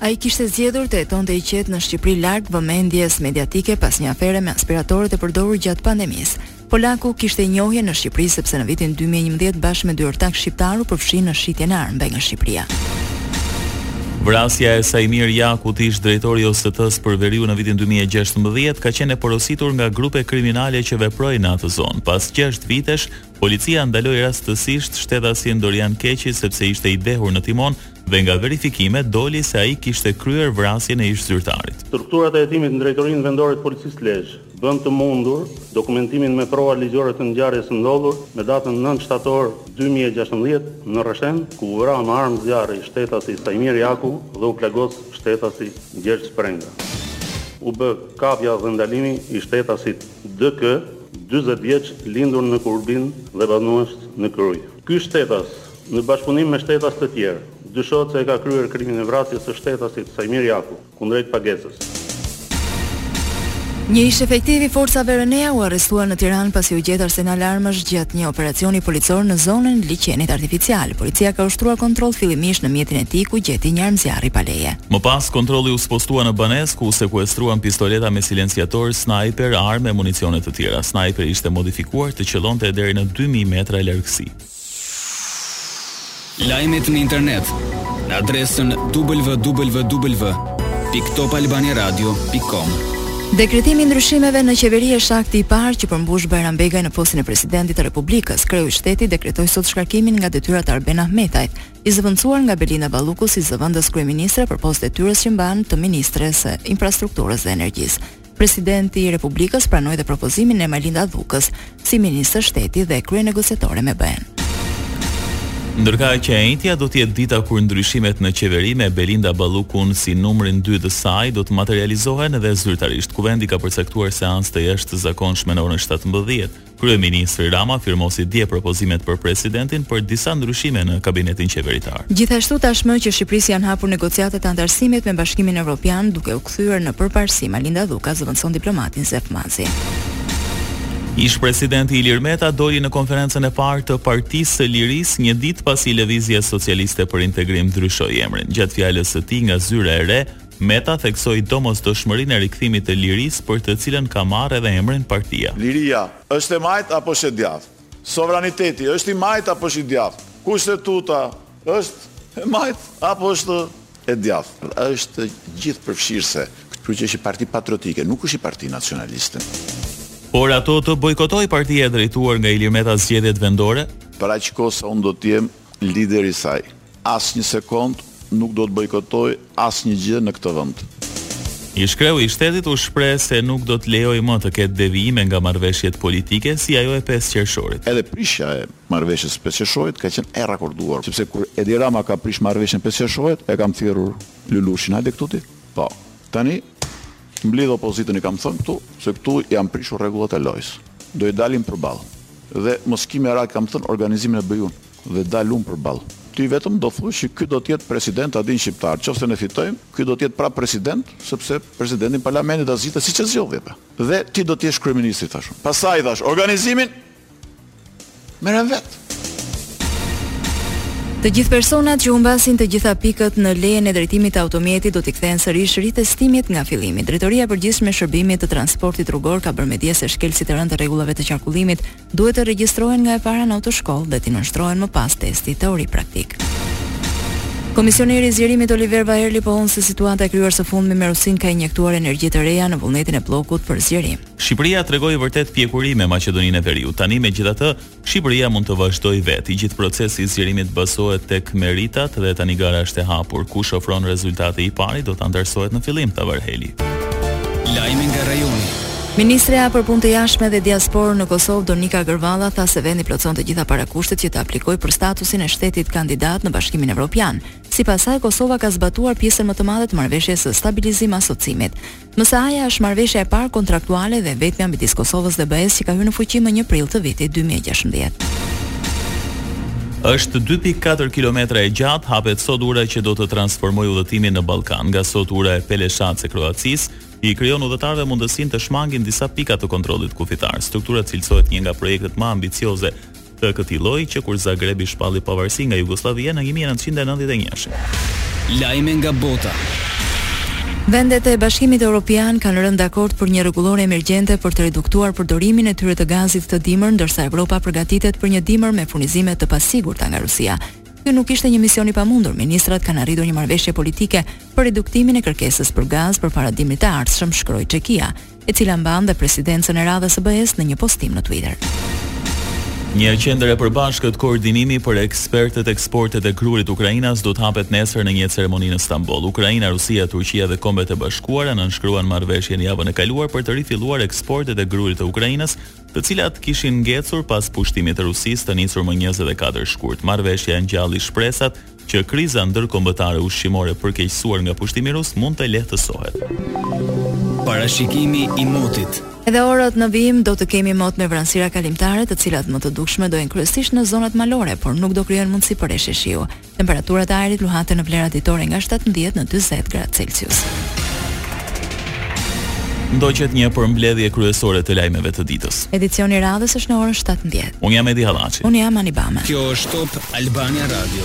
Ai kishte zgjedhur të jetonte i qetë në Shqipëri larg vëmendjes mediatike pas një afere me aspiratorët e përdorur gjatë pandemisë. Polaku kishte njohje në Shqipëri sepse në vitin dy mijë e njëmbëdhjetë bashkë me dy ortakë shqiptarë u përfshinë në shitjen e armëve nga Shqipëria. Vrasja e Saimir Jakut, ish-drejtor i OST-së për Veriun në vitin dy mijë e gjashtëmbëdhjetë, ka qenë e porositur nga grupe kriminale që veprojnë në atë zonë. Pas gjashtë vitesh, Policia ndaloi rastësisht shtetasin Dorian Keqi sepse ishte i dehur në timon dhe nga verifikimet doli se ai kishte kryer vrasjen e ish-zyrtarit. Strukturat e hetimit në Drejtorinë Vendore të Policisë Lezhë bënë të mundur dokumentimin me prova ligjore të ngjarjes së ndodhur me datën nëntë shtator dy mijë e gjashtëmbëdhjetë në Rrëshen, ku u vra me armë zjarri shtetasi Saimir Jaku dhe u plagos shtetasi Gjergj Sprenga. U bë kapja dhe ndalimi i shtetasit. DK, dyzet vjeç, lindur në Kurbin dhe banues në Krujë. Ky shtetas, në bashkëpunim me shtetas të tjerë, dyshohet se e ka kryer krimin e vrasjes së shtetasit Saimir Jaku, kundrejt pagesës. Një ish-efektiv i Forcave RENEA u arrestua në Tiranë pasi u gjet arsenal armësh gjatë një operacioni policor në zonën e Liqenit Artificial. Policia ka ushtruar kontroll fillimisht në mjetin e tij ku gjeti një armë zjarri pa leje. Më pas, kontrolli u spostua në banesë, ku u sekuestruan pistoleta me silenciatorë, snajper, armë e municione të tjera. Snajperi ishte modifikuar të qëllonte deri në dy mijë metra largësi. Lajmet në internet në adresën www.topalbaniaradio.com. Dekretimi i ndryshimeve në qeveri është akti i parë që përmbush Bajram Begaj në postin e presidentit të Republikës. Kreu i shtetit dekretoi sot shkarkimin nga detyra të Arben Ahmetajt, i zëvendësuar nga Belinda Balluku si zëvendës kryeministre përpos detyrës që mban të ministres së Infrastrukturës dhe Energjisë. Presidenti i Republikës pranoi dhe propozimin e Majlinda Dhukës si ministër shteti dhe kryenegociatore me BE-në. Ndërkaq e enjtja do të jetë dita kur ndryshimet në qeveri me Belinda Ballukun si numrin 2 të saj do të materializohen edhe zyrtarisht. Kuvendi ka përcaktuar seancë të jashtëzakonshme në orën 17 Kryeministri Rama firmosi dje propozimet për presidentin për disa ndryshime në kabinetin qeveritar. Gjithashtu tashmë që Shqipërisë i janë hapur negociatat e anëtarësimit me Bashkimin Evropian, duke u kthyer në përparësi Majlinda Dhuka zëvendëson diplomatin Zef Mazi. Ish-presidenti Ilir Meta doli në konferencën e parë të Partisë së Lirisë një ditë pasi Lëvizja Socialiste për Integrim ndryshoi emrin. Gjatë fjalës së tij nga zyra e re, Meta theksoi domosdoshmërinë e rikthimit të lirisë për të cilën ka marrë edhe emrin partia. Liria, është e majtë apo është e djathtë? Sovraniteti, është i majtë apo është i djathtë? Kushtetuta, është e majtë apo është e djathtë? Është gjithëpërfshirëse, kështu që është një parti patriotike, nuk është një parti nacionaliste. Por a do të bojkotojë partia e drejtuar nga Ilir Meta zgjedhjet vendore? Për aq kohë sa unë do të jem, lideri i saj, asnjë sekondë nuk do të bojkotojë asnjë gjë në këtë vend. Ish-kreu i shtetit u shpreh se nuk do të lejojë më të ketë devijime nga marrëveshjet politike si ajo e pesë qershorit. Edhe prishja e marrëveshjes së pesë qershorit ka qenë e rakorduar, sepse kur Edi Rama ka prish marrëveshjen e pesë qershorit, e kam thirrur Lulushin hajde këtu ti. Po. Tani. Mblidh opozitën i kam thënë këtu, se këtu janë prishur rregullat e lojës. Do i dalim përballë. Dhe mos ki merak kam thënë organizimin e bëj unë. Dhe dal unë përballë. Ti vetëm do thuash që ky do të jetë president ta dinë shqiptarët, qoftë se ne fitojmë, ky do të jetë pra president, sepse presidentin parlamenti do ta zgjedhë siç e zgjodhi atë. Dhe ti do të jesh kryeministri thash unë. Pastaj i thash organizimin Merrem vetë. Të gjithë personat që humbasin të gjitha pikët në lejen e drejtimit të automjetit do t'i kthehen sërish ritestimit nga fillimi. Drejtoria e Përgjithshme e Shërbimit të Transportit Rrugor ka bërë me dije se shkelësit e rëndë të rregullave të qarkullimit duhet të regjistrohen nga e para në autoshkollë dhe t'i nënshtrohen më pas testit teori praktikë. Komisioneri i zgjerimit Oliver Varhelyi pohon se situata e krijuar së fundmi me Rusinë ka injektuar energji të reja në vullnetin e bllokut për zgjerim. Shqipëria tregoi vërtet pjekuri me Maqedoninë e Veriut. Tani, megjithatë, Shqipëria mund të vazhdojë vetë. I gjithë procesi i zgjerimit bazohet tek meritat dhe tani gara është e hapur. Kush ofron rezultate i pari do të anëtarësohet në fillim, tha Varhelyi. Lajme nga rajoni. Ministrja për Punë të Jashtme dhe Diasporë në Kosovë, Donika Gërvalla, tha se vendi plotëson të gjitha parakushtet që të aplikojë për statusin e shtetit kandidat në Bashkimin Evropian. Sipas saj, Kosova ka zbatuar pjesën më të madhe të Marrëveshjes së Stabilizim-Asocimit. MSA-ja është marrëveshja e parë kontraktuale dhe e vetmja midis Kosovës dhe BE-së që ka hyrë në fuqi më një prill të vitit dy mijë e gjashtëmbëdhjetë. Është dy pikë katër kilometra e gjatë, hapet sot ura që do të transformojë udhëtimin në Ballkan. Nga sot ura e Peljeshacit e Kroacisë i krijon udhëtarëve mundësinë të shmangin disa pika të kontrollit kufitar. Struktura cilësohet një nga projektet më ambicioze të këtij lloji që kur Zagrebi shpalli pavarësi nga Jugosllavia në një mijë e nëntëqind e nëntëdhjetë e njëshin. Lajme nga bota. Vendet e Bashkimit Evropian kanë rënë dakord për një rregullore emergjente për të reduktuar përdorimin e tyre të gazit këtë dimër, ndërsa Evropa përgatitet për një dimër me furnizime të pasigurta nga Rusia. Ky nuk ishte një mision i pamundur, ministrat kanë arritur një marrëveshje politike për reduktimin e kërkesës për gaz përpara dimrit të ardhshëm, shkroi Çekia. e cila mban dhe presidencën e radhës së BE-së në një postim në Twitter. Një qendër e përbashkët koordinimi për ekspertët, eksportet e grurit ukrainas do të hapet nesër në një ceremoni në Stamboll. Ukraina, Rusia, Turqia dhe Kombet e Bashkuara nënshkruan marrëveshjen javën e kaluar për të rifilluar eksportet e grurit të Ukrainës të cilat kishin ngecur pas pushtimit të Rusisë të nisur më njëzet e katër shkurt. Marrëveshja ngjalli shpresat që kriza ndërkombëtare ushqimore përkeqësuar nga pushtimi rus mund të lehtësohet. Parashikimi i motit. Edhe orët në vijim do të kemi mot me vranësira kalimtare, të cilat më të dukshme do jenë kryesisht në zonat malore, por nuk do krijojnë mundësi për reshe shiu. Temperaturat e ajrit luhaten në vlera ditore nga shtatëmbëdhjetë në dyzet gradë Celsius. Ndoqët një përmbledhje kryesore të lajmeve të ditës. Edicioni i radhës është në orën shtatëmbëdhjetë. Unë jam Edi Hallaçi. Unë jam Ani Bame. Kjo është Top Albania Radio.